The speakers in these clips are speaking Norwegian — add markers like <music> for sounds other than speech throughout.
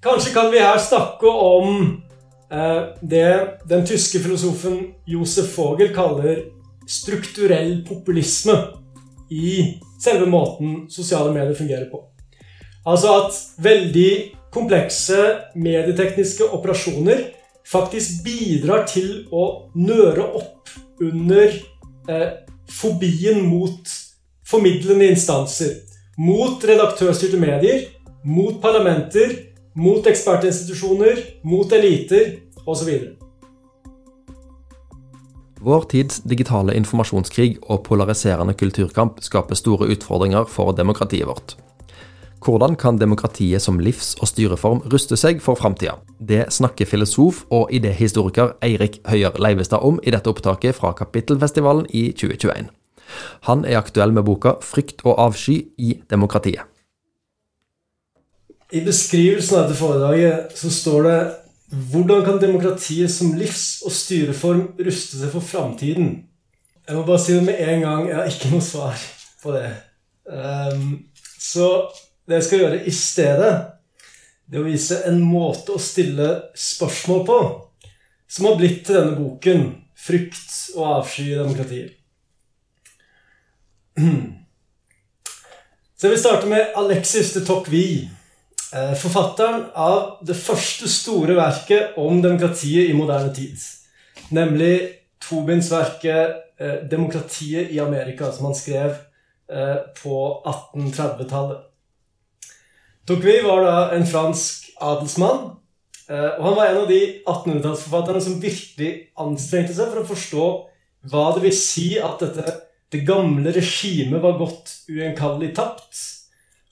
Kanskje kan vi her snakke om eh, det den tyske filosofen Josef Vogel kaller strukturell populisme i selve måten sosiale medier fungerer på. Altså at veldig komplekse medietekniske operasjoner faktisk bidrar til å nøre opp under eh, fobien mot formidlende instanser. Mot redaktørstyrte medier, mot parlamenter, mot ekspertinstitusjoner, mot eliter osv. Vår tids digitale informasjonskrig og polariserende kulturkamp skaper store utfordringer for demokratiet vårt. Hvordan kan demokratiet som livs- og styreform ruste seg for framtida? Det snakker filosof og idéhistoriker Eirik Høyer Leivestad om i dette opptaket fra Kapittelfestivalen i 2021. Han er aktuell med boka 'Frykt og avsky i demokratiet'. I beskrivelsen av dette foredraget så står det hvordan kan demokratiet som livs- og styreform ruste seg for framtiden? Jeg må bare si det med en gang. Jeg har ikke noe svar på det. Um, så det jeg skal gjøre i stedet, det er å vise en måte å stille spørsmål på som har blitt til denne boken 'Frykt og avsky i demokratiet'. <clears throat> Så jeg vil starte med Alexis de Tocqueville. Eh, forfatteren av det første store verket om demokratiet i moderne tid. Nemlig tobindsverket verke 'Demokratiet i Amerika', som han skrev eh, på 1830-tallet. Tocqueville var da en fransk adelsmann. Og han var en av de 1800-tallsforfatterne som virkelig anstrengte seg for å forstå hva det vil si at dette, det gamle regimet var gått ugjenkallelig tapt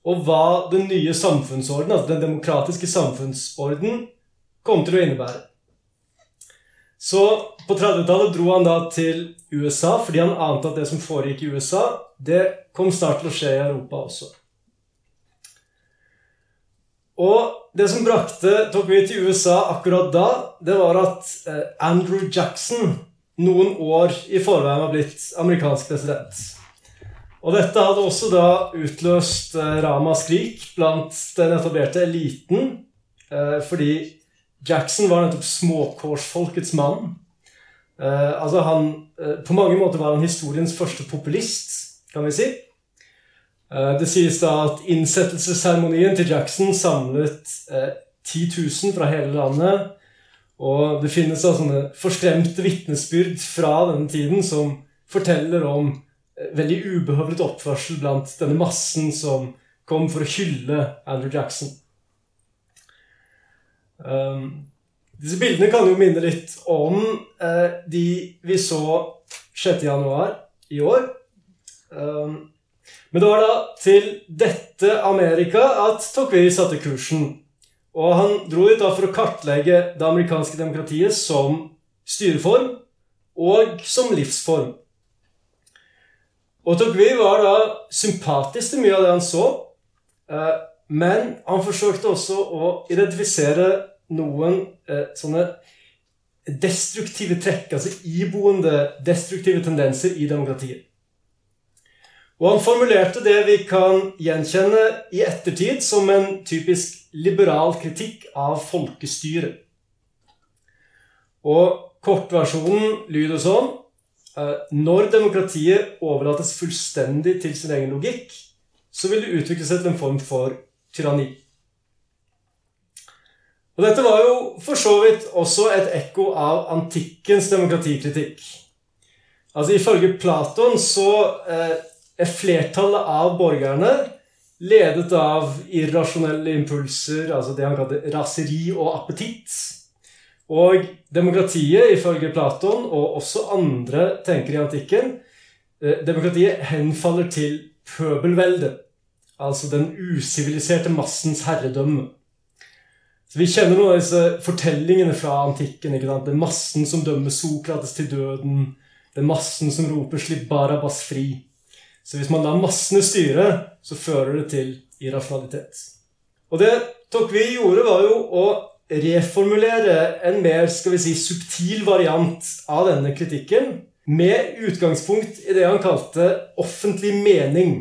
og hva den nye samfunnsorden, altså den demokratiske samfunnsorden, kom til å innebære. Så på 30-tallet dro han da til USA fordi han ante at det som foregikk i USA, det kom snart til å skje i Europa også. Og det som brakte Tocqueville til USA akkurat da, det var at eh, Andrew Jackson noen år i forveien var blitt amerikansk president. Og dette hadde også da utløst eh, ramaskrik blant den etablerte eliten. Eh, fordi Jackson var nettopp småkårsfolkets mann. Eh, altså han, På mange måter var han historiens første populist, kan vi si. Det sies da at innsettelsesseremonien til Jackson samlet 10 000 fra hele landet. Og det finnes da sånne forskremte vitnesbyrd fra denne tiden som forteller om veldig ubehøvlet oppførsel blant denne massen som kom for å hylle Andrew Jackson. Um, disse bildene kan jo minne litt om uh, de vi så 6. januar i år. Um, men det var da til dette Amerika at Tocqueville satte kursen. Og han dro dit da for å kartlegge det amerikanske demokratiet som styreform og som livsform. Og Tocqueville var da sympatisk til mye av det han så, eh, men han forsøkte også å identifisere noen eh, sånne destruktive trekk, altså iboende destruktive tendenser i demokratiet. Og han formulerte det vi kan gjenkjenne i ettertid som en typisk liberal kritikk av folkestyret. Og kortversjonen lyder sånn når demokratiet overlates fullstendig til sin egen logikk, så vil det utvikle seg til en form for tyranni. Og Dette var jo for så vidt også et ekko av antikkens demokratikritikk. Altså Ifølge Platon så eh, er flertallet av borgerne ledet av irrasjonelle impulser, altså det han kalte raseri og appetitt. Og demokratiet, ifølge Platon og også andre tenkere i antikken, eh, demokratiet henfaller til pøbelveldet. Altså den usiviliserte massens herredømme. Så Vi kjenner noen av disse fortellingene fra antikken. ikke sant? Det er massen som dømmer Sokrates til døden. Det er massen som roper 'slipp Barabas fri'. Så hvis man lar massene styre, så fører det til irrasjonalitet. Og det Tokvi gjorde, var jo å reformulere en mer skal vi si, subtil variant av denne kritikken med utgangspunkt i det han kalte offentlig mening.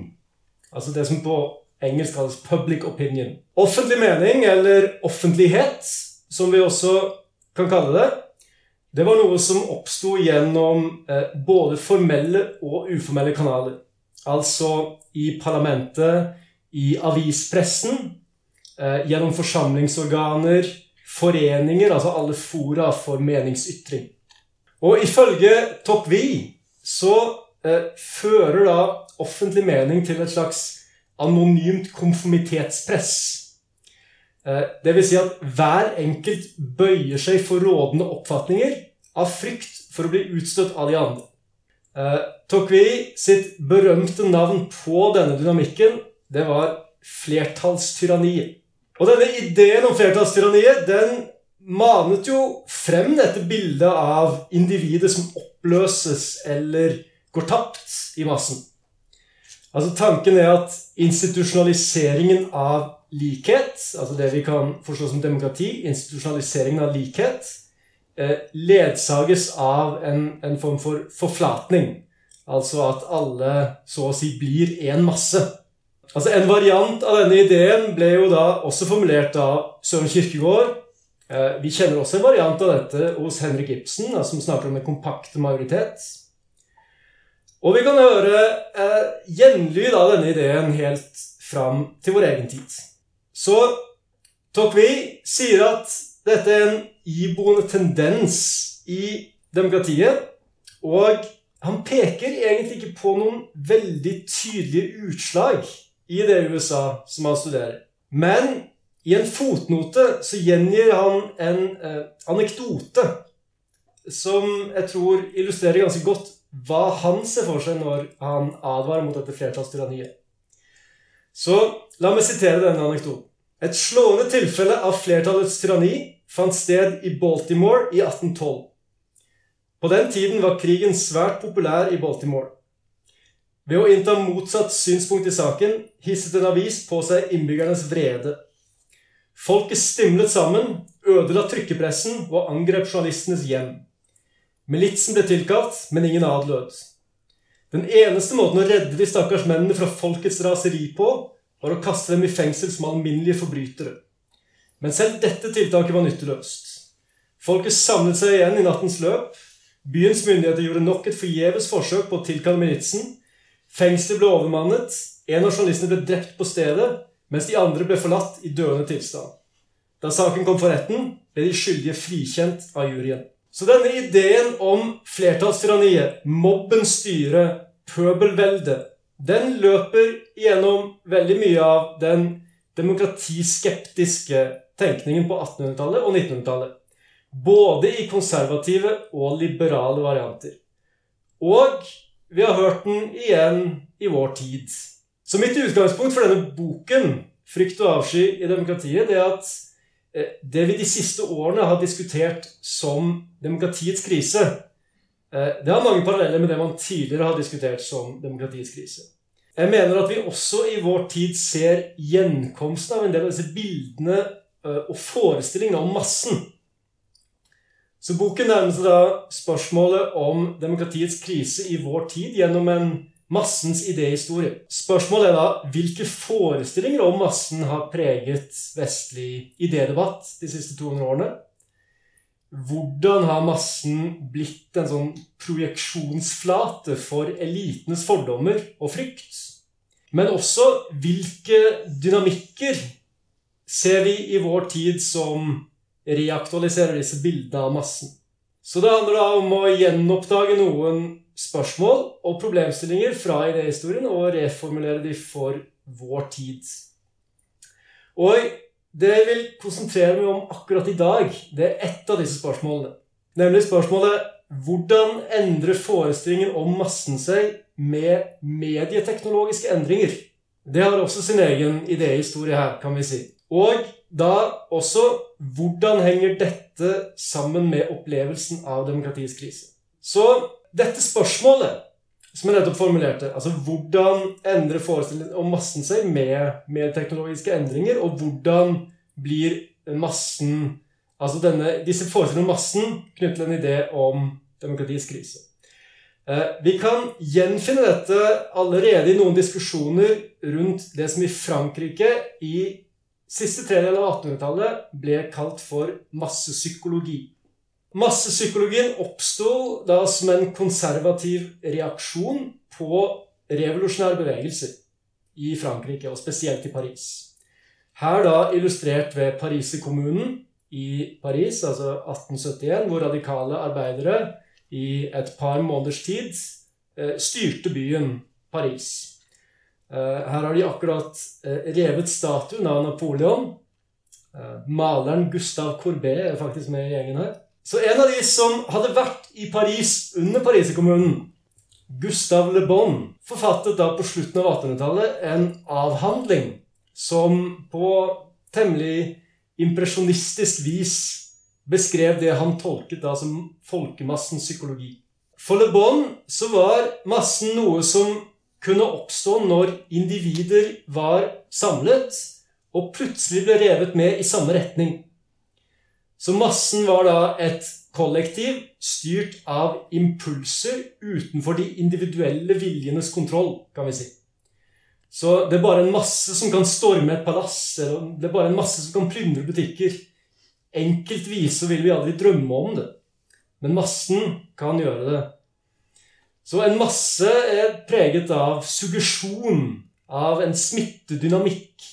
Altså det som på engelsk kalles public opinion. Offentlig mening, eller offentlighet, som vi også kan kalle det, det var noe som oppsto gjennom eh, både formelle og uformelle kanaler. Altså i parlamentet, i avispressen, eh, gjennom forsamlingsorganer, foreninger, altså alle fora for meningsytring. Og ifølge Tocqueville så eh, fører da offentlig mening til et slags anonymt konformitetspress. Eh, vil si at hver enkelt bøyer seg for rådende oppfatninger av frykt for å bli utstøtt av de andre. Eh, Tokvi sitt berømte navn på denne dynamikken det var flertallstyranniet. Og denne ideen om flertallstyranniet den manet jo frem dette bildet av individet som oppløses eller går tapt i massen. Altså Tanken er at institusjonaliseringen av likhet, altså det vi kan forstå som demokrati, institusjonaliseringen av likhet, eh, ledsages av en, en form for forflatning. Altså at alle så å si blir én masse. Altså En variant av denne ideen ble jo da også formulert av Søren Kirkegård. Eh, vi kjenner også en variant av dette hos Henrik Ibsen, som snakker om en kompakte majoritet. Og vi kan høre eh, gjenlyd av denne ideen helt fram til vår egen tid. Så Tocqueville sier at dette er en iboende tendens i demokratiet. Og han peker egentlig ikke på noen veldig tydelige utslag i det USA som han studerer. Men i en fotnote så gjengir han en eh, anekdote som jeg tror illustrerer ganske godt hva han ser for seg når han advarer mot dette flertallstyranniet. Så la meg sitere denne anekdoten. Et slående tilfelle av flertallets tyranni fant sted i Baltimore i 1812. På den tiden var krigen svært populær i Baltimore. Ved å innta motsatt synspunkt i saken hisset en avis på seg innbyggernes vrede. Folket stimlet sammen, ødela trykkepressen og angrep journalistenes hjem. Militsen ble tilkalt, men ingen adlød. Den eneste måten å redde de stakkars mennene fra folkets raseri på, var å kaste dem i fengsel som alminnelige forbrytere. Men selv dette tiltaket var nytteløst. Folket samlet seg igjen i nattens løp. Byens myndigheter gjorde nok et forgjeves forsøk på å tilkalle militsen. Fengselet ble overmannet. En av journalistene ble drept på stedet, mens de andre ble forlatt i døende tilstand. Da saken kom for retten, ble de skyldige frikjent av juryen. Så denne ideen om flertallstyranniet, mobbens styre, pøbelveldet, den løper gjennom veldig mye av den demokratiskeptiske tenkningen på 1800-tallet og 1900-tallet. Både i konservative og liberale varianter. Og vi har hørt den igjen i vår tid. Så mitt utgangspunkt for denne boken, 'Frykt og avsky i demokratiet', det er at Eh, det vi de siste årene har diskutert som demokratiets krise, eh, det har mange paralleller med det man tidligere har diskutert som demokratiets krise. Jeg mener at vi også i vår tid ser gjenkomsten av en del av disse bildene eh, og forestillingene om massen. Så boken nærmer seg da spørsmålet om demokratiets krise i vår tid gjennom en massens idéhistorie. Spørsmålet er da hvilke forestillinger om massen har preget vestlig idédebatt de siste 200 årene? Hvordan har massen blitt en sånn projeksjonsflate for elitenes fordommer og frykt? Men også hvilke dynamikker ser vi i vår tid som reaktualiserer disse bildene av massen? Så det handler da om å gjenoppdage noen spørsmål og problemstillinger fra idéhistorien og reformulere de for vår tid. Og det jeg vil konsentrere meg om akkurat i dag, det er ett av disse spørsmålene. Nemlig spørsmålet hvordan endrer forestillingen om massen seg med medieteknologiske endringer? Det har også sin egen idéhistorie her, kan vi si. Og da også hvordan henger dette sammen med opplevelsen av demokratiets krise? Så dette spørsmålet som jeg nettopp formulerte, altså hvordan endrer forestillingen om massen seg med, med, teknologiske endringer, og hvordan blir massen Altså denne, disse forestillingene om massen knyttet til en idé om demokratiets krise. Eh, vi kan gjenfinne dette allerede i noen diskusjoner rundt det som i Frankrike i siste tredjedel av 1800-tallet ble kalt for massepsykologi. Massepsykologien oppsto da som en konservativ reaksjon på revolusjonære bevegelser i Frankrike, og spesielt i Paris. Her da illustrert ved Pariserkommunen i Paris, altså 1871, hvor radikale arbeidere i et par måneders tid eh, styrte byen Paris. Eh, her har de akkurat eh, revet statuen av Napoleon. Maleren Gustav Courbet er faktisk med i gjengen her. Så en av de som hadde vært i Paris under Pariserkommunen, Gustav Le Bon, forfattet da på slutten av 1800-tallet en avhandling som på temmelig impresjonistisk vis beskrev det han tolket da som folkemassens psykologi. For Le Bon så var massen noe som kunne oppstå når individer var samlet og plutselig ble revet med i samme retning. Så massen var da et kollektiv styrt av impulser utenfor de individuelle viljenes kontroll, kan vi si. Så det er bare en masse som kan storme et palass, det er bare en masse som kan plyndre butikker. Enkeltvis så vil vi aldri drømme om det. Men massen kan gjøre det. Så en masse er preget av suggesjon, av en smittedynamikk,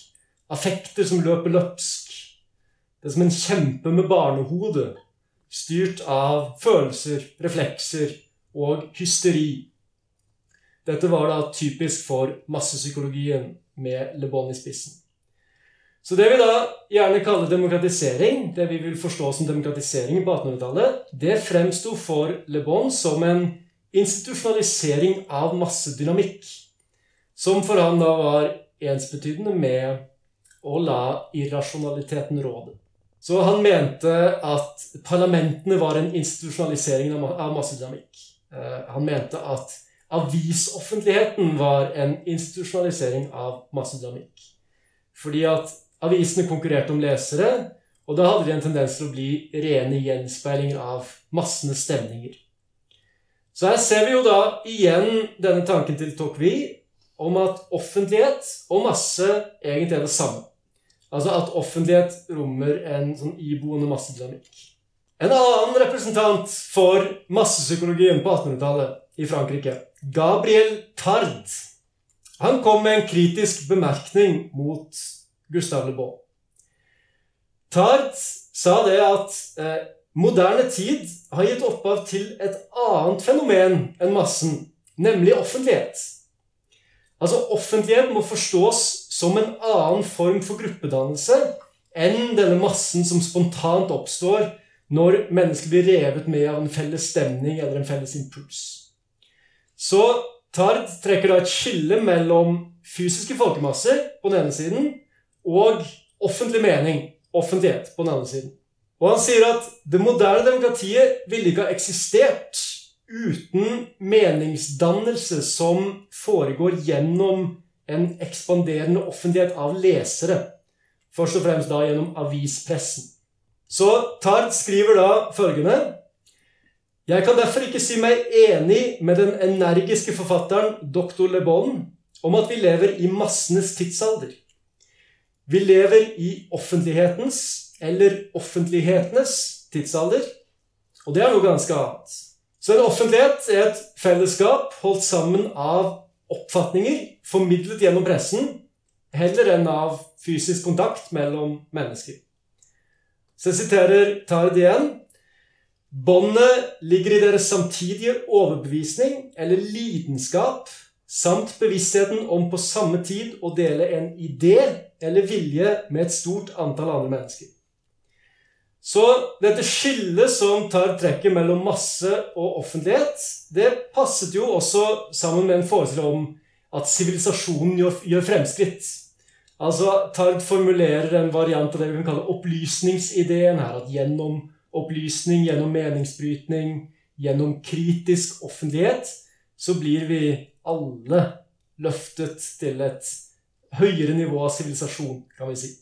affekter som løper løpsk. Det er som en kjempe med barnehode, styrt av følelser, reflekser og hysteri. Dette var da typisk for massepsykologien med Le Bon i spissen. Så det vi da gjerne kaller demokratisering, det vi vil forstå som demokratisering på 1800-tallet, det fremsto for Le Bon som en institusjonalisering av massedynamikk. Som for han da var ensbetydende med å la irrasjonaliteten råde. Så han mente at parlamentene var en institusjonalisering av massedynamikk. Eh, han mente at avisoffentligheten var en institusjonalisering av massedynamikk. Fordi at Avisene konkurrerte om lesere, og da hadde de en tendens til å bli rene gjenspeilinger av massenes stemninger. Så her ser vi jo da igjen denne tanken til Tocqueville om at offentlighet og masse egentlig er det samme. Altså at offentlighet rommer en sånn iboende massedynamikk. En annen representant for massepsykologien på 1800-tallet i Frankrike, Gabriel Tard, han kom med en kritisk bemerkning mot Gustav Le Bon. Tard sa det at eh, moderne tid har gitt opphav til et annet fenomen enn massen, nemlig offentlighet. Altså Offentlighet må forstås som en annen form for gruppedannelse enn denne massen som spontant oppstår når mennesker blir revet med av en felles stemning eller en felles impuls. Så Tard trekker da et skille mellom fysiske folkemasser på den ene siden og offentlig mening, offentlighet, på den andre siden. Og han sier at det moderne demokratiet ville ikke ha eksistert uten meningsdannelse som foregår gjennom en ekspanderende offentlighet av lesere. Først og fremst da gjennom avispressen. Så Tard skriver da følgende Jeg kan derfor ikke si meg enig med den energiske forfatteren dr. Le Bon om at vi lever i massenes tidsalder. Vi lever i offentlighetens, eller offentlighetenes, tidsalder. Og det er noe ganske annet. Så en offentlighet er et fellesskap holdt sammen av oppfatninger formidlet gjennom pressen, heller enn av fysisk kontakt mellom mennesker. Så jeg siterer Tard igjen. Båndet ligger i deres samtidige overbevisning eller lidenskap samt bevisstheten om på samme tid å dele en idé eller vilje med et stort antall andre mennesker. Så dette skillet som tar trekket mellom masse og offentlighet, det passet jo også sammen med en forestilling om at sivilisasjonen gjør, gjør, fremskritt. Altså Tard formulerer en variant av det vi kan kalle opplysningsideen her. At gjennom opplysning, gjennom meningsbrytning, gjennom kritisk offentlighet, så blir vi alle løftet til et høyere nivå av sivilisasjon, kan vi si.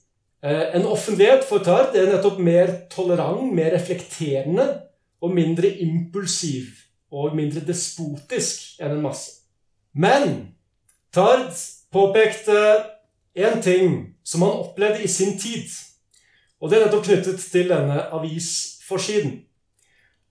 Eh, en offentlighet for Tard er nettopp mer tolerant, mer reflekterende og mindre impulsiv og mindre despotisk enn en masse. Men Tard påpekte én ting som han opplevde i sin tid. Og det er nettopp knyttet til denne avisforsiden.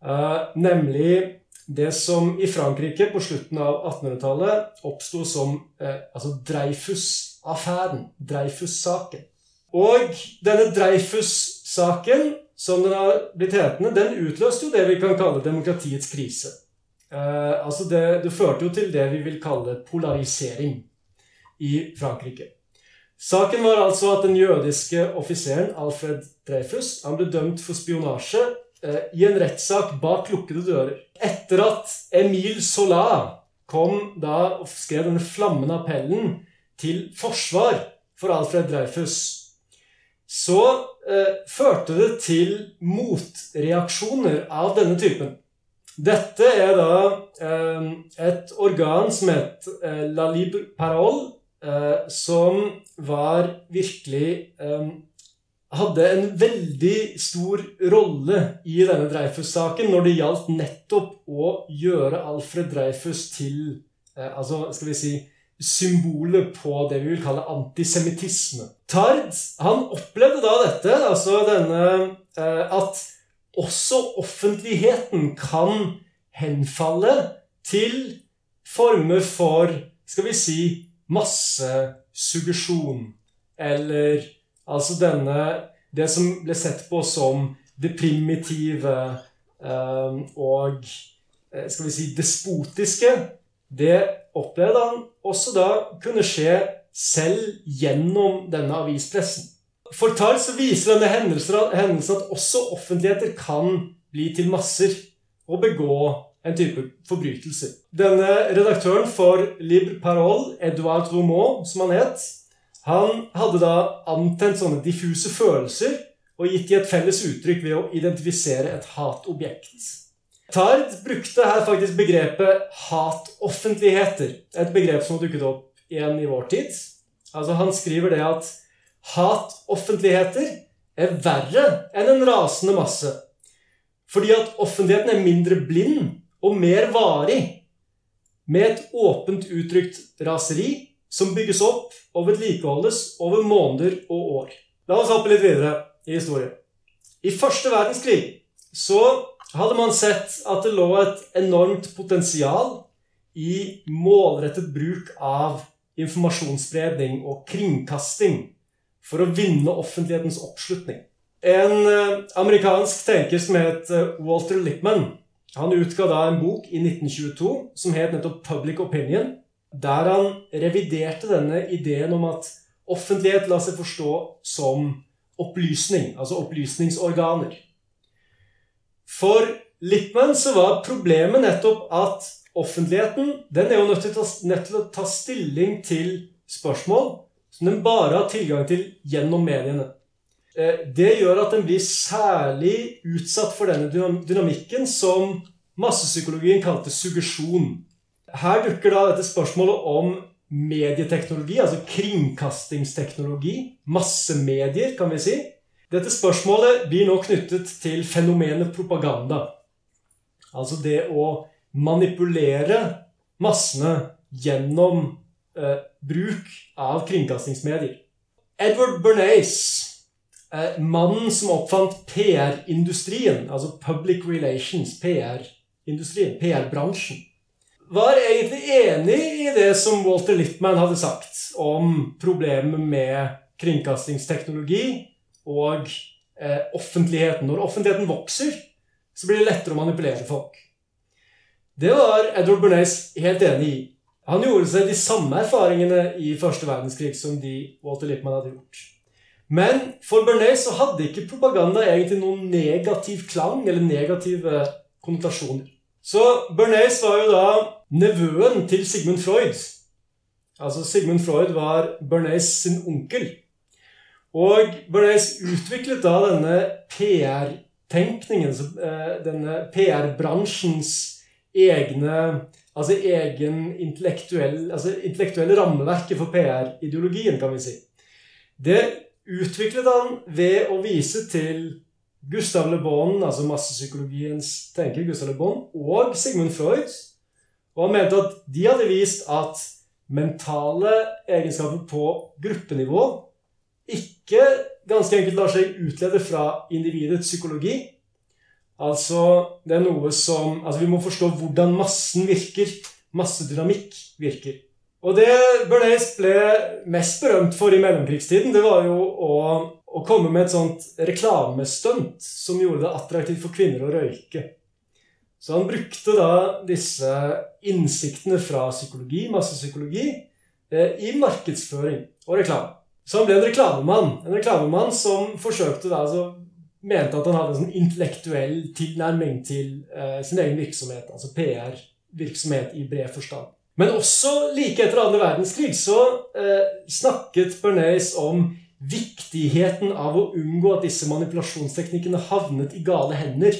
Uh, nemlig det som i Frankrike på slutten av 1800-tallet oppsto som uh, altså Dreyfus-affæren. Dreyfus-saken. Og denne Dreyfus-saken, som den har blitt hetende, den utløste jo det vi kan kalle demokratiets krise. Uh, altså det, det førte jo til det vi vil kalle polarisering i Frankrike. Saken var altså at den jødiske offiseren Alfred Dreyfus han ble dømt for spionasje eh, i en rettssak bak lukkede dører. Etter at Emil Sola kom da og skrev denne flammende appellen til forsvar for Alfred Dreyfus, så eh, førte det til motreaksjoner av denne typen. Dette er da eh, et organ som het eh, La Libre Parole, eh, som var virkelig eh, Hadde en veldig stor rolle i denne Dreyfus-saken når det gjaldt nettopp å gjøre Alfred Dreyfus til eh, altså, skal vi si, symbolet på det vi vil kalle antisemittisme. Tard han opplevde da dette, altså denne eh, at også offentligheten kan henfalle til former for skal vi si massesuggesjon. Eller altså denne Det som ble sett på som det primitive eh, og eh, skal vi si despotiske, det opplevde han også da kunne skje selv gjennom denne avispressen. For Tar så viser denne hendelsen at også offentligheter kan bli til masser og begå en type forbrytelser. Denne redaktøren for Libre Parole, Edouard Romaud, som han het, han hadde da antent sånne diffuse følelser og gitt de et felles uttrykk ved å identifisere et hatobjekt. Tard brukte her faktisk begrepet hatoffentligheter, et begrep som har dukket opp igjen i vår tid. Altså Han skriver det at hatoffentligheter er verre enn en rasende masse. Fordi at offentligheten er mindre blind og mer varig, med et åpent uttrykt raseri som bygges opp og vedlikeholdes over måneder og år. La oss hoppe litt videre i historien. I første verdenskrig så hadde man sett at det lå et enormt potensial i målrettet bruk av informasjonsspredning og kringkasting for å vinne offentlighetens oppslutning. En eh, amerikansk tenker som het eh, Walter Lippman, han utga da en bok i 1922 som het nettopp 'Public Opinion', der han reviderte denne ideen om at offentlighet lar seg forstå som opplysning, altså opplysningsorganer. For Lippmann så var problemet nettopp at offentligheten den er jo nødt til, ta, nødt til å ta stilling til spørsmål som den bare har tilgang til gjennom mediene. Eh, det gjør at den blir særlig utsatt for denne dynamikken som massepsykologien kalte suggesjon. Her dukker da dette spørsmålet om medieteknologi, altså kringkastingsteknologi, massemedier, kan vi si. Dette spørsmålet blir nå knyttet til fenomenet propaganda. Altså det å manipulere massene gjennom eh, bruk av kringkastingsmedier. Edward Bernays, eh, mannen som oppfant PR-industrien, altså Public Relations, PR-industrien, PR-bransjen, var egentlig enig i det som Walter Lippmann hadde sagt om problemet med kringkastingsteknologi og eh, offentligheten. Når offentligheten vokser, så blir det lettere å manipulere folk. Det var Edward Bernays helt enig i. Han gjorde seg de samme erfaringene i første verdenskrig som de Walter Lippmann hadde gjort. Men for Bernays så hadde ikke propaganda egentlig noen negativ klang eller negative konnotasjoner. Så Bernays var jo da nevøen til Sigmund Freud. Altså Sigmund Freud var Bernays sin onkel. Og Bernays utviklet da denne PR-tenkningen, eh, denne PR-bransjens egne Altså egen intellektuell, altså intellektuelle rammeverket for PR-ideologien, kan vi si. Det utviklet han ved å vise til Gustav Le Bon, altså massepsykologiens tenker, Gustav Le Bon, og Sigmund Freud. Og han mente at de hadde vist at mentale egenskaper på gruppenivå ikke ganske enkelt lar seg utlede fra individets psykologi. Altså, det er noe som Altså, vi må forstå hvordan massen virker. Massedynamikk virker. Og det Bernays ble mest berømt for i mellomkrigstiden, det var jo å, å komme med et sånt reklamestunt som gjorde det attraktivt for kvinner å røyke. Så han brukte da disse innsiktene fra psykologi, massepsykologi, eh, i markedsføring og reklame. Så han ble en reklamemann. En reklamemann som forsøkte da, altså mente at han hadde en sånn intellektuell tilnærming til eh, sin egen virksomhet, altså PR-virksomhet i bred forstand. Men også like etter andre verdenskrig så eh, snakket Bernays om viktigheten av å unngå at disse manipulasjonsteknikkene havnet i gale hender.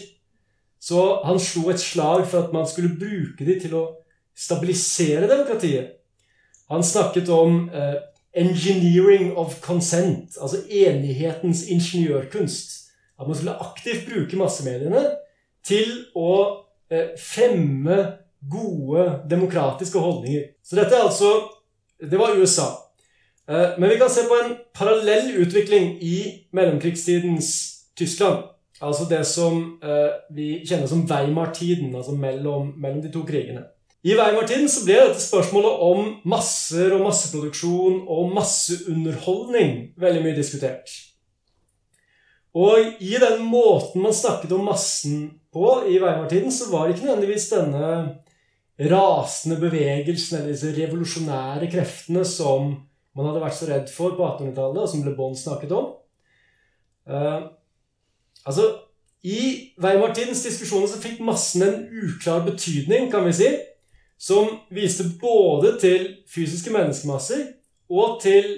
Så han slo et slag for at man skulle bruke dem til å stabilisere demokratiet. Han snakket om eh, 'engineering of consent', altså enighetens ingeniørkunst. At man skulle aktivt bruke massemediene til å eh, fremme gode demokratiske holdninger. Så dette er altså Det var USA. Eh, men vi kan se på en parallell utvikling i mellomkrigstidens Tyskland. Altså det som eh, vi kjenner som Weimar-tiden, altså mellom, mellom, de to krigene. I Weimar-tiden så ble dette spørsmålet om masser og masseproduksjon og masseunderholdning veldig mye diskutert. Og i den måten man snakket om massen på i Weimar-tiden, så var det ikke nødvendigvis denne rasende bevegelsen eller disse revolusjonære kreftene som man hadde vært så redd for på 1800-tallet, og som Le Bon snakket om. Uh, altså, I Weimar-tidens diskusjoner så fikk massen en uklar betydning, kan vi si, som viste både til fysiske menneskemasser og til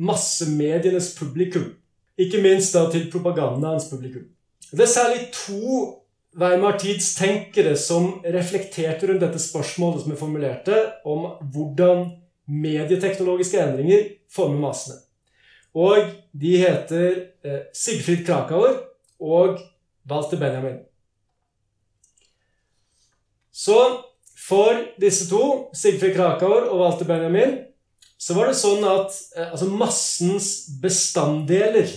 massemedienes publikum. Ikke minst da til propagandaens publikum. Det er særlig to Weimar Tids tenkere som reflekterte rundt dette spørsmålet som jeg formulerte, om hvordan medieteknologiske endringer former massene. Og de heter eh, Sigfrid Krakauer og Walter Benjamin. Så for disse to, Sigfrid Krakauer og Walter Benjamin, så var det sånn at eh, altså massens bestanddeler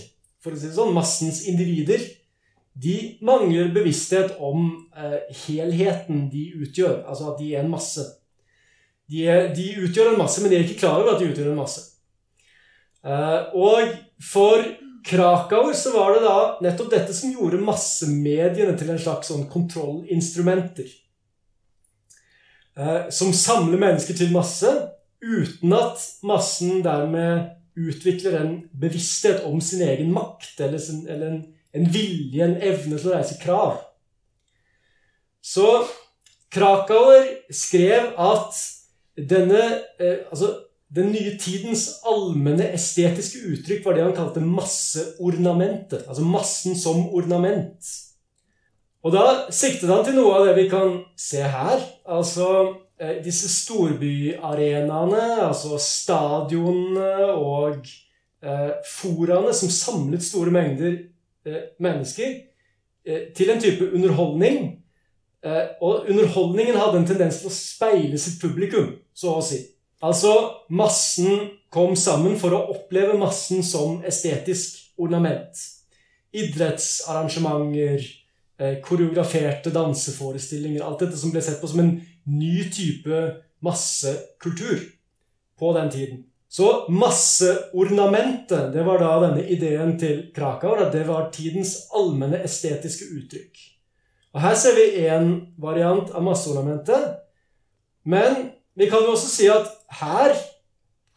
for å si det sånn, massens individer, de mangler bevissthet om eh, helheten de utgjør. Altså at de er en masse. De, er, de, utgjør en masse, men de er ikke klar over at de utgjør en masse. Eh, og for Krakauer så var det da nettopp dette som gjorde massemediene til en slags sånn kontrollinstrumenter. Eh, som samler mennesker til masse, uten at massen dermed utvikler en bevissthet om sin egen makt, eller, sin, eller en, en, vilje, en evne til å reise krav. Så Krakauer skrev at denne eh, Altså, den nye tidens allmenne estetiske uttrykk var det han kalte masseornamentet. Altså massen som ornament. Og da siktet han til noe av det vi kan se her. Altså Eh, disse storbyarenaene, altså stadionene og eh, foraene som samlet store mengder eh, mennesker eh, til en type underholdning. Eh, og underholdningen hadde en tendens til å speile sitt publikum, så å si. Altså, massen kom sammen for å oppleve massen som estetisk ornament. Idrettsarrangementer, koreograferte danseforestillinger Alt dette som ble sett på som en ny type massekultur på den tiden. Så masseornamentet, det var da denne ideen til Krakauer, at det var tidens allmenne estetiske uttrykk. Og Her ser vi én variant av masseornamentet. Men vi kan jo også si at her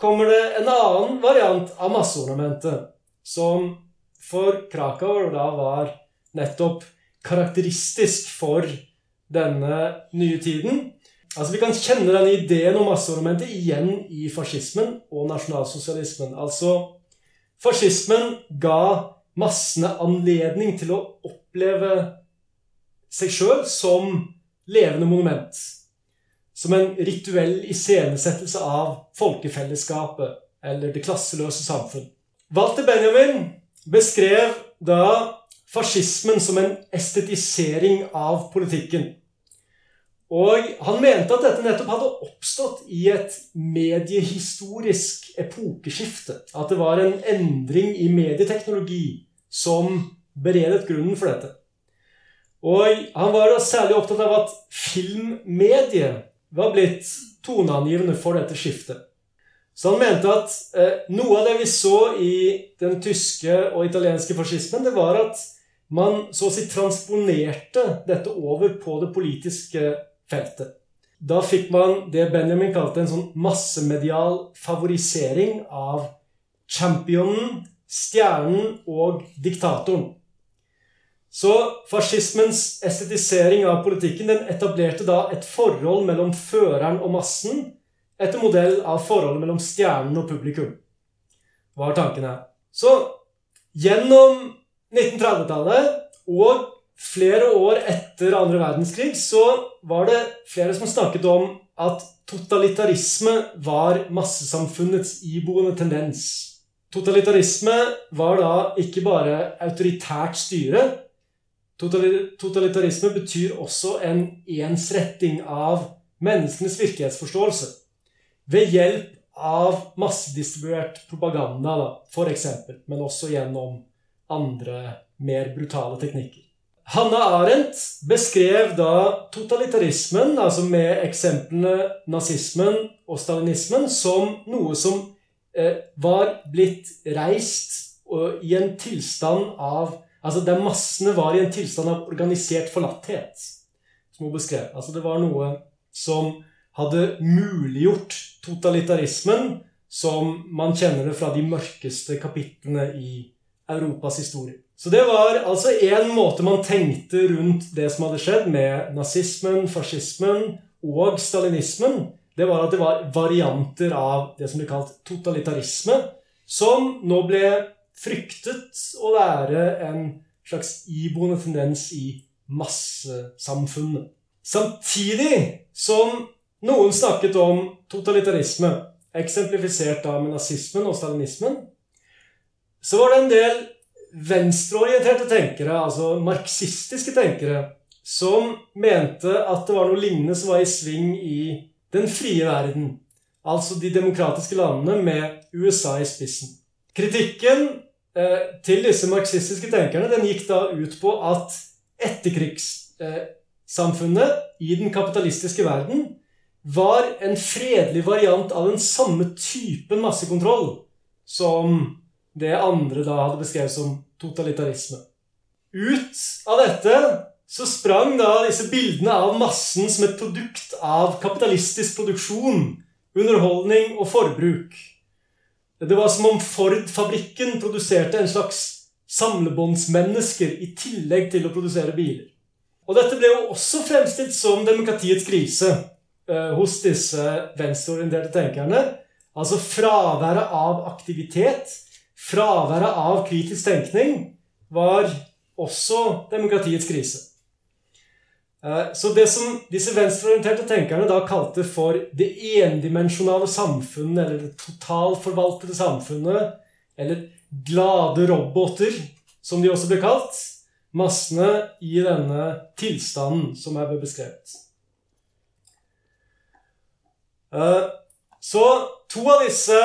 kommer det en annen variant av masseornamentet, som for Krakauer da var nettopp karakteristisk for denne nye tiden. Altså Vi kan kjenne denne ideen om masseornamentet igjen i fascismen og nasjonalsosialismen. Altså Fascismen ga massene anledning til å oppleve seg sjøl som levende monument. Som en rituell iscenesettelse av folkefellesskapet eller det klasseløse samfunn. Walter Benjamin beskrev da fascismen som en estetisering av politikken. Og han mente at dette nettopp hadde oppstått i et mediehistorisk epokeskifte. At det var en endring i medieteknologi som beredet grunnen for dette. Og han var særlig opptatt av at filmmediet var blitt toneangivende for dette skiftet. Så han mente at eh, noe av det vi så i den tyske og italienske fascismen, det var at man så å si transponerte dette over på det politiske feltet. Da fikk man det Benjamin kalte en sånn massemedial favorisering av championen, stjernen og diktatoren. Så fascismens estetisering av politikken den etablerte da et forhold mellom føreren og massen etter modell av forholdet mellom stjernen og publikum. Var tanken her. Så gjennom 1930-tallet og flere år etter andre verdenskrig så var det flere som snakket om at totalitarisme var massesamfunnets iboende tendens. Totalitarisme var da ikke bare autoritært styre. Totalitarisme betyr også en ensretting av menneskenes virkelighetsforståelse. Ved hjelp av massedistribuert propaganda, da, f.eks., men også gjennom andre, mer brutale teknikker. Hanna Arendt beskrev da totalitarismen, altså med eksemplene nazismen og stalinismen, som noe som eh, var blitt reist og, i en tilstand av Altså der massene var i en tilstand av organisert forlatthet, som hun beskrev. Altså det var noe som hadde muliggjort totalitarismen som man kjenner det fra de mørkeste kapitlene i Europas historie. Så det var altså én måte man tenkte rundt det som hadde skjedd med nazismen, fascismen og stalinismen. Det var at det var varianter av det som ble kalt totalitarisme, som nå ble fryktet å være en slags iboende tendens i massesamfunnet. Samtidig som noen snakket om totalitarisme, eksemplifisert da med nazismen og stalinismen, så var det en del venstreorienterte tenkere, altså marxistiske tenkere, som mente at det var noe lignende som var i sving i den frie verden. Altså de demokratiske landene med USA i spissen. Kritikken eh, til disse marxistiske tenkerne den gikk da ut på at etterkrigssamfunnet eh, i den kapitalistiske verden var en fredelig variant av den samme typen massekontroll som det andre da hadde beskrevet som totalitarisme. Ut av dette så sprang da disse bildene av massen som et produkt av kapitalistisk produksjon, underholdning og forbruk. Det var som om Ford-fabrikken produserte en slags samlebåndsmennesker i tillegg til å produsere biler. Og dette ble jo også fremstilt som demokratiets krise eh, hos disse venstreorienterte tenkerne. Altså fraværet av aktivitet Fraværet av kritisk tenkning var også demokratiets krise. Eh, så det som disse venstreorienterte tenkerne da kalte for det endimensjonale samfunnet, eller det totalforvaltede samfunnet, eller glade roboter, som de også ble kalt, massene i denne tilstanden som er beskrevet. Eh, så to av disse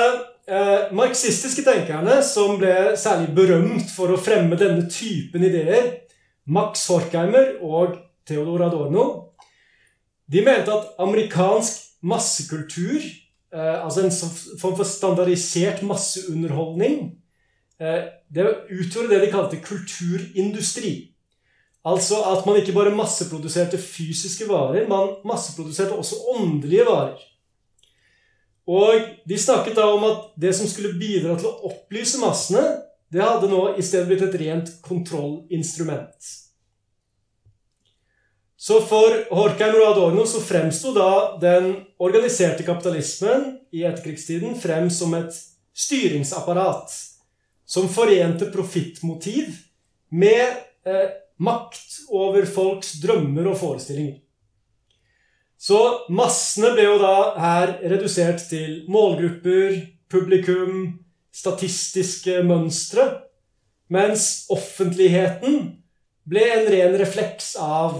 eh, marxistiske tenkerne som ble særlig berømt for å fremme denne typen ideer, Max Horkheimer og Theodor Adorno, de mente at amerikansk massekultur, eh, altså en form for standardisert masseunderholdning, eh, det utgjorde det de kalte kulturindustri. Altså at man ikke bare masseproduserte fysiske varer, man masseproduserte også åndelige varer. Og de snakket da om at det som skulle bidra til å opplyse massene, det hadde nå i stedet blitt et rent kontrollinstrument. Så for Horkheimer og Adorno så fremsto da den organiserte kapitalismen i etterkrigstiden frem som et styringsapparat som forente profittmotiv med eh, makt over folks drømmer og forestillinger. Så massene ble jo da her redusert til målgrupper, publikum, statistiske mønstre. Mens offentligheten ble en ren refleks av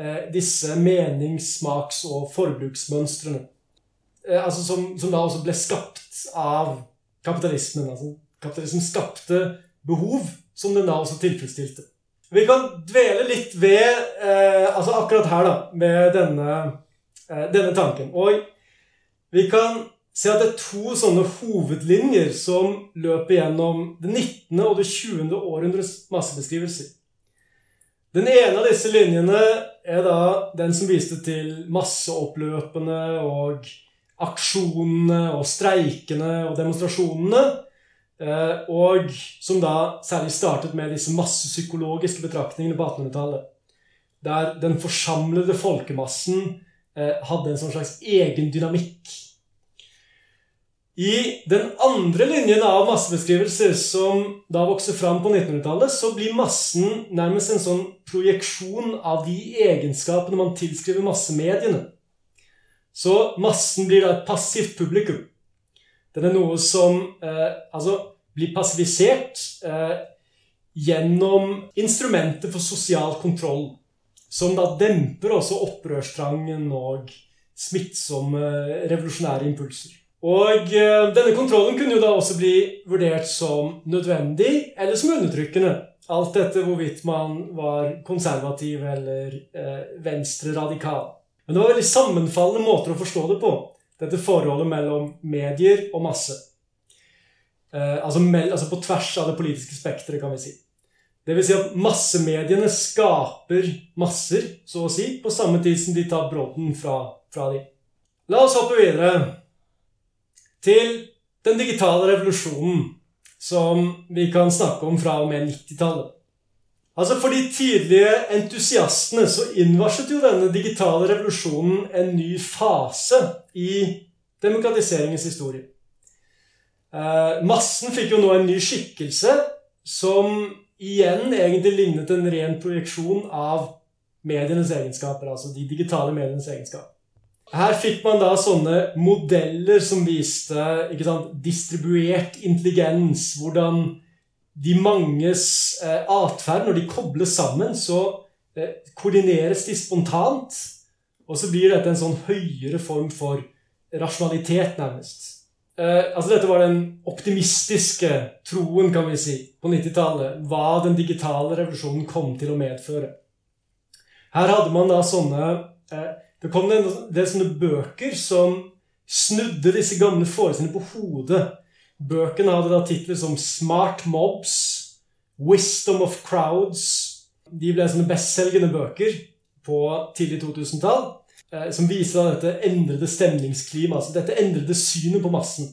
eh, disse menings-, smaks- og forbruksmønstrene. Eh, altså som, som, da også ble skapt av kapitalismen. Altså, kapitalismen skapte behov som den da også tilfredsstilte. Vi kan dvele litt ved eh, altså akkurat her, da, med denne, denne tanken. Og vi kan se at det er to sånne hovedlinjer som løper gjennom det 19. og det 20. århundres massebeskrivelser. Den ene av disse linjene er da den som viste til masseoppløpene og aksjonene og streikene og demonstrasjonene. Eh, og som da særlig startet med disse massepsykologiske betraktningene på 1800-tallet. Der den forsamlede folkemassen eh, hadde en sånn slags egen dynamikk i den andre linjen av massebeskrivelser som da vokser fram på 1900-tallet, så blir massen nærmest en sånn projeksjon av de egenskapene man tilskriver massemediene. Så massen blir da et passivt publikum. Den er noe som eh, altså blir passivisert eh, gjennom instrumenter for sosial kontroll. Som da demper også opprørstrangen og smittsomme revolusjonære impulser. Og eh, denne kontrollen kunne jo da også bli vurdert som nødvendig eller som undertrykkende. Alt dette hvorvidt man var konservativ eller eh, venstre-radikal. Men det var veldig sammenfallende måter å forstå det på, dette forholdet mellom medier og masse. Eh, altså, altså, på tvers av det politiske spekteret, kan vi si. Vil si at massemediene skaper masser, så å si, på samme tid som de tar brodden fra, fra dem. La oss hoppe videre til den digitale revolusjonen som vi kan snakke om fra og med 90-tallet. Altså For de tidlige entusiastene så innvarslet jo denne digitale revolusjonen en ny fase i demokratiseringens historie. Eh, massen fikk jo nå en ny skikkelse som igjen egentlig lignet en ren projeksjon av medienes egenskaper, altså de digitale medienes egenskaper. Her fikk man da sånne modeller som viste sant, distribuert intelligens. Hvordan de manges eh, atferd, når de kobles sammen, så eh, koordineres de spontant. Og så blir dette en sånn høyere form for rasjonalitet, nærmest. Eh, altså Dette var den optimistiske troen, kan vi si, på 90-tallet. Hva den digitale revolusjonen kom til å medføre. Her hadde man da sånne eh, det kom en del sånne bøker som snudde disse gamle forestillingene på hodet. Bøkene hadde da titler som Smart Mobs, Wisdom of Crowds. De ble sånne bestselgende bøker på tidlig 2000-tall. Eh, som viser dette endrede stemningsklimaet. Altså dette endrede synet på massen.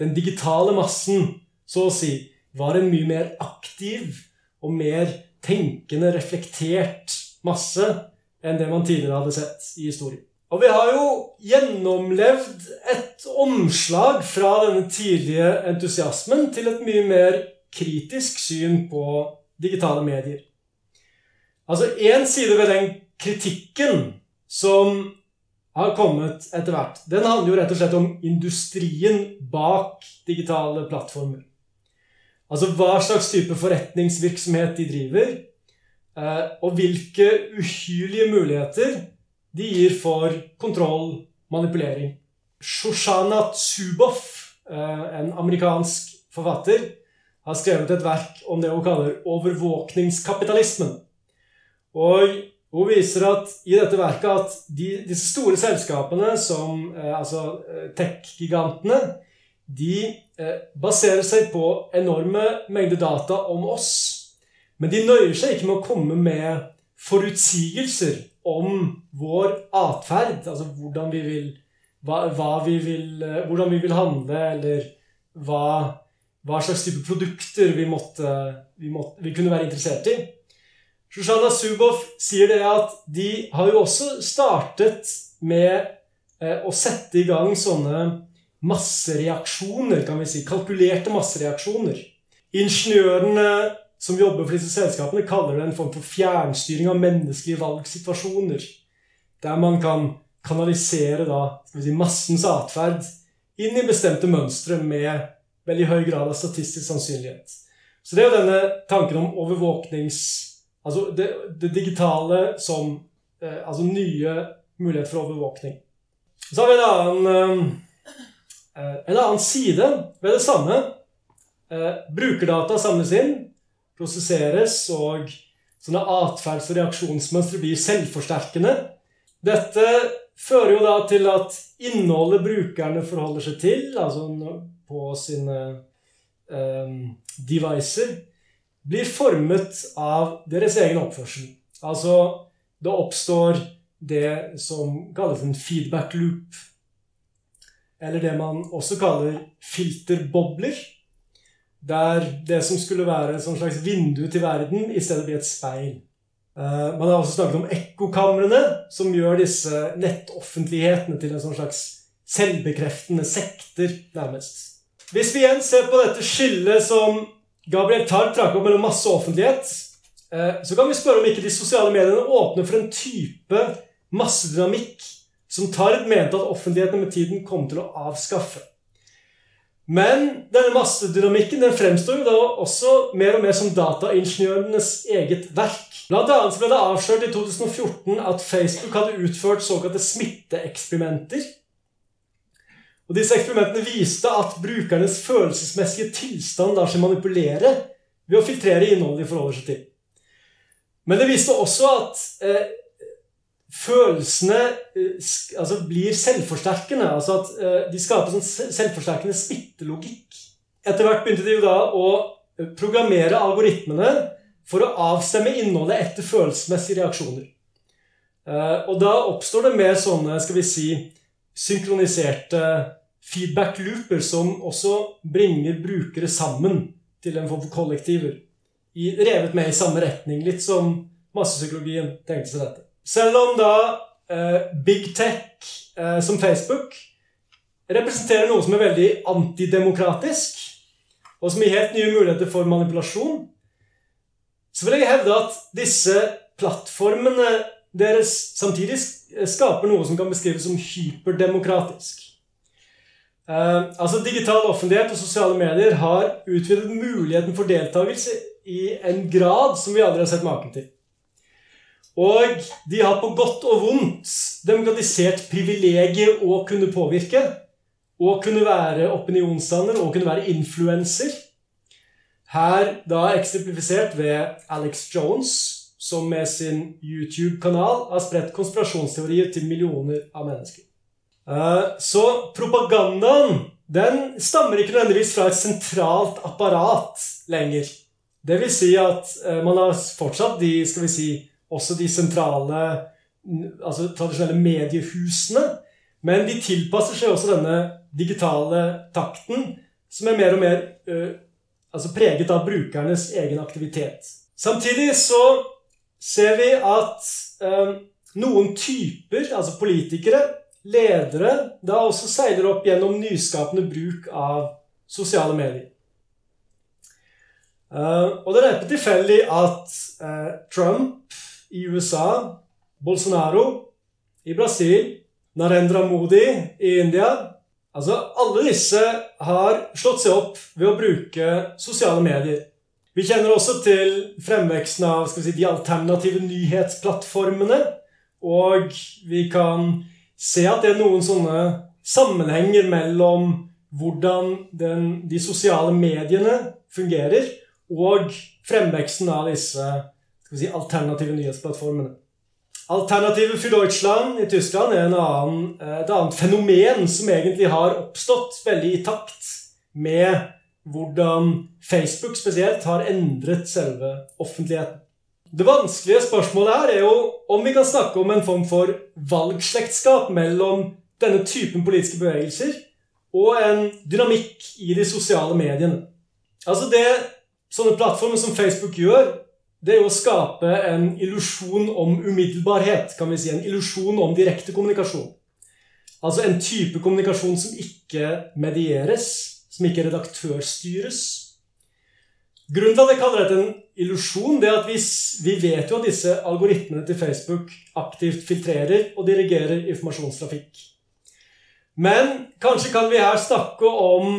Den digitale massen, så å si, var en mye mer aktiv og mer tenkende, reflektert masse enn det man tidligere hadde sett i historien. Og vi har jo gjennomlevd et omslag fra denne tidlige entusiasmen til et mye mer kritisk syn på digitale medier. Altså Én side ved den kritikken som har kommet etter hvert, den handler jo rett og slett om industrien bak digitale plattformer. Altså hva slags type forretningsvirksomhet de driver, Eh, og hvilke uhyrlige muligheter de gir for kontroll, manipulering. Shoshana Zuboff, eh, en amerikansk forfatter, har skrevet et verk om det hun kaller overvåkningskapitalismen. Og hun viser at i dette verket at de, disse store selskapene, som eh, altså tech-gigantene, de baserer seg på enorme mengder data om oss men de nøyer seg ikke med å komme med forutsigelser om vår atferd. Altså hvordan vi vil, hva, hva vi vil, eh, hvordan vi vil handle, eller hva, hva slags type produkter vi, måtte, vi, måtte, vi kunne være interessert i. Shoshana Zuboff sier det at de har jo også startet med eh, å sette i gang sånne massereaksjoner, kan vi si. Kalkulerte massereaksjoner. Ingeniørene som jobber for disse selskapene, kaller det en form for fjernstyring av menneskelige valgsituasjoner. Der man kan kanalisere da, si, massens atferd inn i bestemte mønstre med veldig høy grad av statistisk sannsynlighet. Så det er jo denne tanken om overvåknings... Altså det, det digitale som eh, Altså nye muligheter for overvåkning. Så har vi en annen, eh, en annen side ved det samme. Eh, brukerdata samles inn, prosesseres, og sånne atferds- og reaksjonsmønstre blir selvforsterkende. Dette fører jo da til at innholdet brukerne forholder seg til, altså på sine um, devicer, blir formet av deres egen oppførsel. Altså, det oppstår det som kalles en feedback loop. Eller det man også kaller filterbobler. Der det som skulle være et slags vindu til verden, i stedet blir et speil. Uh, man har også snakket om ekkokamrene, som gjør disse nettoffentlighetene til en sånn slags selvbekreftende sekter, nærmest. Hvis vi igjen ser på dette skillet som Gabriel Tarr trakk opp mellom masse offentlighet, uh, så kan vi spørre om ikke de sosiale mediene åpner for en type massedynamikk som Tard mente at offentligheten med tiden kom til å avskaffe. Men denne massedynamikken den fremstår jo da også mer og mer som dataingeniørenes eget verk. Blant annet ble det avslørt i 2014 at Facebook hadde utført såkalte smitteeksperimenter. Og Disse eksperimentene viste at brukernes følelsesmessige tilstand lar seg manipulere ved å filtrere innholdet de forholder seg til. Men det viste også at eh, følelsene eh, altså, blir selvforsterkende. Altså at eh, de skaper sånn selvforsterkende smittelogikk. Etter hvert begynte de jo da å eh, programmere algoritmene for å avstemme innholdet etter følelsesmessige reaksjoner. Uh, og da oppstår det mer sånne skal vi si, synkroniserte feedback looper som også bringer brukere sammen til en form for kollektiver. I, revet med i samme retning, litt som massepsykologien tenkte seg dette. Selv om da eh, big tech eh, som Facebook representerer noe som er veldig antidemokratisk, og som gir helt nye muligheter for manipulasjon, så vil jeg hevde at disse plattformene deres samtidig skaper noe som kan beskrives som hyperdemokratisk. Eh, altså Digital offentlighet og sosiale medier har utvidet muligheten for deltakelse i en grad som vi aldri har sett maken til. Og de har på godt og vondt demokratisert privilegiet å kunne påvirke. Å kunne være opinionsdanner og kunne være influenser. Her da eksemplifisert ved Alex Jones, som med sin YouTube-kanal har spredt konspirasjonsteorier til millioner av mennesker. Eh, så propagandaen den stammer ikke nødvendigvis fra et sentralt apparat lenger. Det vil si at eh, man har fortsatt de skal vi si, også de sentrale, altså tradisjonelle mediehusene. Men de tilpasser seg også denne digitale takten, som er mer og mer uh, altså preget av brukernes egen aktivitet. Samtidig så ser vi at uh, noen typer, altså politikere, ledere, da også seiler opp gjennom nyskapende bruk av sosiale medier. Uh, og det er neppe tilfeldig at Trump i USA, Bolsonaro i Brasil, Narendra Modi i India Altså, Alle disse har slått seg opp ved å bruke sosiale medier. Vi kjenner også til fremveksten av si, de alternative nyhetsplattformene. Og vi kan se at det er noen sånne sammenhenger mellom hvordan den, de sosiale mediene fungerer, og fremveksten av disse si, alternative nyhetsplattformene. Alternative für Deutschland i Tyskland er annen, et annet fenomen som egentlig har oppstått veldig i takt med hvordan Facebook spesielt har endret selve offentligheten. Det vanskelige spørsmålet her er jo om vi kan snakke om en form for valgslektskap mellom denne typen politiske bevegelser og en dynamikk i de sosiale mediene. Altså det sånne plattformer som Facebook gjør, det er jo å skape en illusjon om umiddelbarhet. kan vi si, En illusjon om direkte kommunikasjon. Altså en type kommunikasjon som ikke medieres, som ikke redaktørstyres. Grunnen til at jeg kaller dette en illusjon, det at vi, vi vet jo at disse algoritmene til Facebook aktivt filtrerer og dirigerer informasjonstrafikk. Men kanskje kan vi her snakke om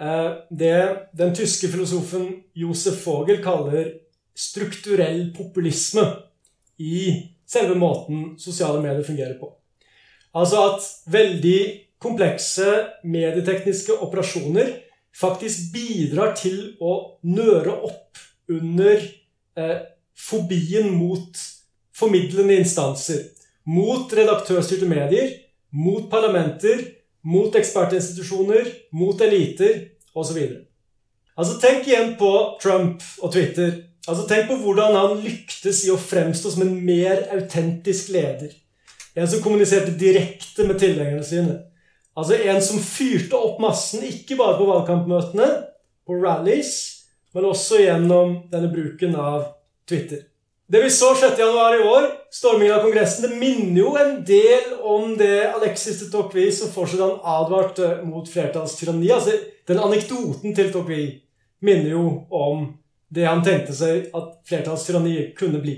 eh, det den tyske filosofen Josef Vogel kaller strukturell populisme i selve måten sosiale medier fungerer på. Altså at veldig komplekse medietekniske operasjoner faktisk bidrar til å nøre opp under eh, fobien mot formidlende instanser. Mot redaktørstyrte medier, mot parlamenter, mot ekspertinstitusjoner, mot eliter osv. Altså, tenk igjen på Trump og Twitter. Altså, Tenk på hvordan han lyktes i å fremstå som en mer autentisk leder. En som kommuniserte direkte med tilhengerne sine. Altså En som fyrte opp massen, ikke bare på valgkampmøtene, på rallies, men også gjennom denne bruken av Twitter. Det vi så 6.1 i år, stormingen av Kongressen, det minner jo en del om det Alexis de Tocqueville som fortsatt han advarte mot flertallstyranni. Altså, den anekdoten til Tocqueville minner jo om det han tenkte seg at flertallstyranni kunne bli.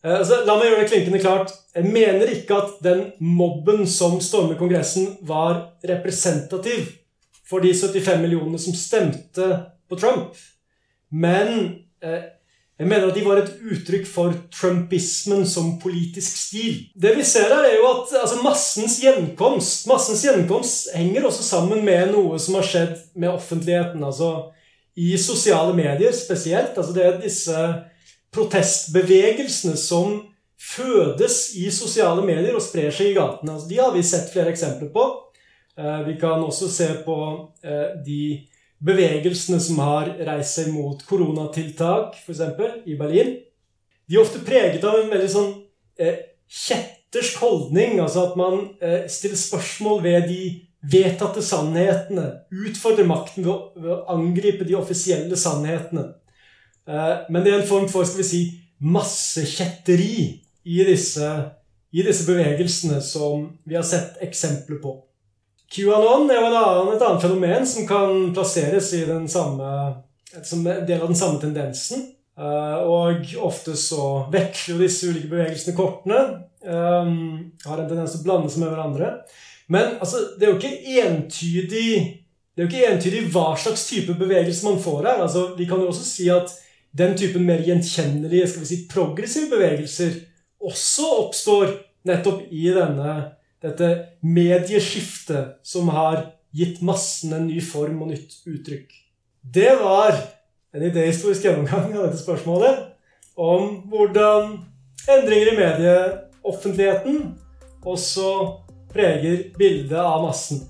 Eh, altså, la meg gjøre det klinkende klart. Jeg mener ikke at den mobben som stormer Kongressen, var representativ for de 75 millionene som stemte Trump. Men eh, jeg mener at de var et uttrykk for trumpismen som politisk stil. Det vi ser her, er jo at altså, massens gjenkomst Massens gjenkomst henger også sammen med noe som har skjedd med offentligheten. Altså i sosiale medier spesielt. Altså, det er disse protestbevegelsene som fødes i sosiale medier og sprer seg i gatene. Altså, de har vi sett flere eksempler på. Eh, vi kan også se på eh, de bevegelsene som har reist seg mot koronatiltak, f.eks. i Berlin, de er ofte preget av en veldig sånn eh, kjettersk holdning. Altså at man eh, stiller spørsmål ved de vedtatte sannhetene. Utfordrer makten ved å, ved å angripe de offisielle sannhetene. Eh, men det er en form for skal vi si, massekjetteri i disse, i disse bevegelsene som vi har sett eksempler på. QAnon er jo annen, et annet fenomen som kan plasseres i den samme, som en del av den samme tendensen. Uh, og ofte så vekker jo disse ulike bevegelsene kortene. Um, har en tendens til å blande seg med hverandre. Men altså, det er jo ikke entydig det er jo ikke entydig hva slags type bevegelse man får her. Altså, vi kan jo også si at den typen mer gjenkjennelige skal vi si, progressive bevegelser også oppstår nettopp i denne dette medieskiftet som har gitt massen en ny form og nytt uttrykk. Det var en idehistorisk gjennomgang av dette spørsmålet om hvordan endringer i medieoffentligheten også preger bildet av massen.